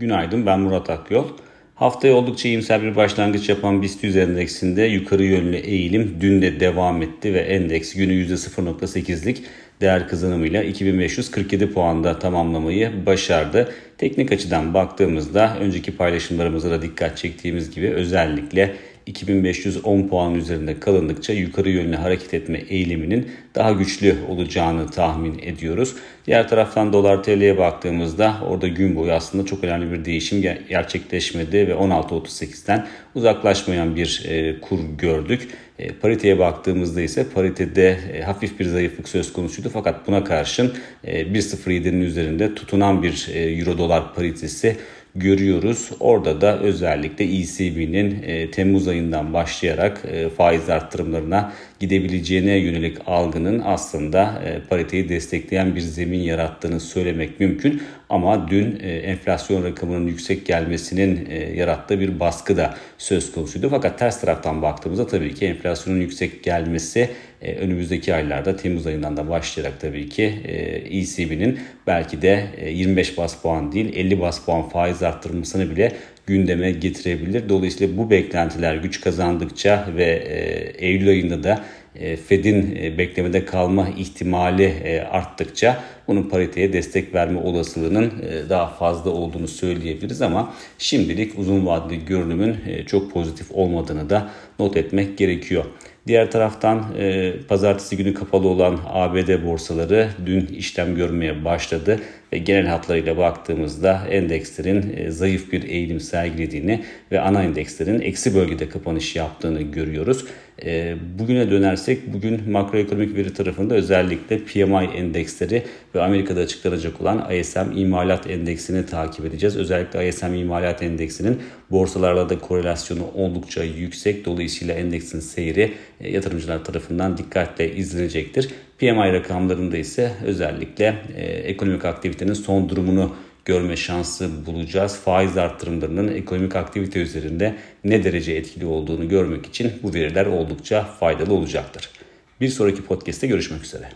Günaydın ben Murat Akyol. Haftaya oldukça iyimser bir başlangıç yapan BIST 100 endeksinde yukarı yönlü eğilim dün de devam etti ve endeks günü %0.8'lik değer kazanımıyla 2547 puanda tamamlamayı başardı. Teknik açıdan baktığımızda önceki paylaşımlarımıza da dikkat çektiğimiz gibi özellikle 2510 puan üzerinde kalındıkça yukarı yönlü hareket etme eğiliminin daha güçlü olacağını tahmin ediyoruz. Diğer taraftan dolar TL'ye baktığımızda orada gün boyu aslında çok önemli bir değişim gerçekleşmedi ve 16.38'den uzaklaşmayan bir e, kur gördük. E, pariteye baktığımızda ise paritede e, hafif bir zayıflık söz konusuydu fakat buna karşın e, 1.07'nin üzerinde tutunan bir euro dolar paritesi görüyoruz. Orada da özellikle ECB'nin e, Temmuz ayından başlayarak e, faiz arttırımlarına gidebileceğine yönelik algının aslında e, pariteyi destekleyen bir zemin yarattığını söylemek mümkün. Ama dün e, enflasyon rakamının yüksek gelmesinin e, yarattığı bir baskı da söz konusuydu. Fakat ters taraftan baktığımızda tabii ki enflasyonun yüksek gelmesi e, önümüzdeki aylarda Temmuz ayından da başlayarak tabii ki ECB'nin belki de e, 25 bas puan değil 50 bas puan faiz arttırmasını bile gündeme getirebilir. Dolayısıyla bu beklentiler güç kazandıkça ve Eylül ayında da Fed'in e, beklemede kalma ihtimali e, arttıkça bunun pariteye destek verme olasılığının daha fazla olduğunu söyleyebiliriz ama şimdilik uzun vadeli görünümün çok pozitif olmadığını da not etmek gerekiyor. Diğer taraftan e, pazartesi günü kapalı olan ABD borsaları dün işlem görmeye başladı ve genel hatlarıyla baktığımızda endekslerin e, zayıf bir eğilim sergilediğini ve ana endekslerin eksi bölgede kapanış yaptığını görüyoruz. E, bugüne dönersek bugün makroekonomik veri tarafında özellikle PMI endeksleri ve Amerika'da açıklanacak olan ISM imalat endeksini takip edeceğiz. Özellikle ISM imalat endeksinin borsalarla da korelasyonu oldukça yüksek. Dolayısıyla endeksin seyri yatırımcılar tarafından dikkatle izlenecektir. PMI rakamlarında ise özellikle e, ekonomik aktivitenin son durumunu görme şansı bulacağız. Faiz arttırımlarının ekonomik aktivite üzerinde ne derece etkili olduğunu görmek için bu veriler oldukça faydalı olacaktır. Bir sonraki podcast'te görüşmek üzere.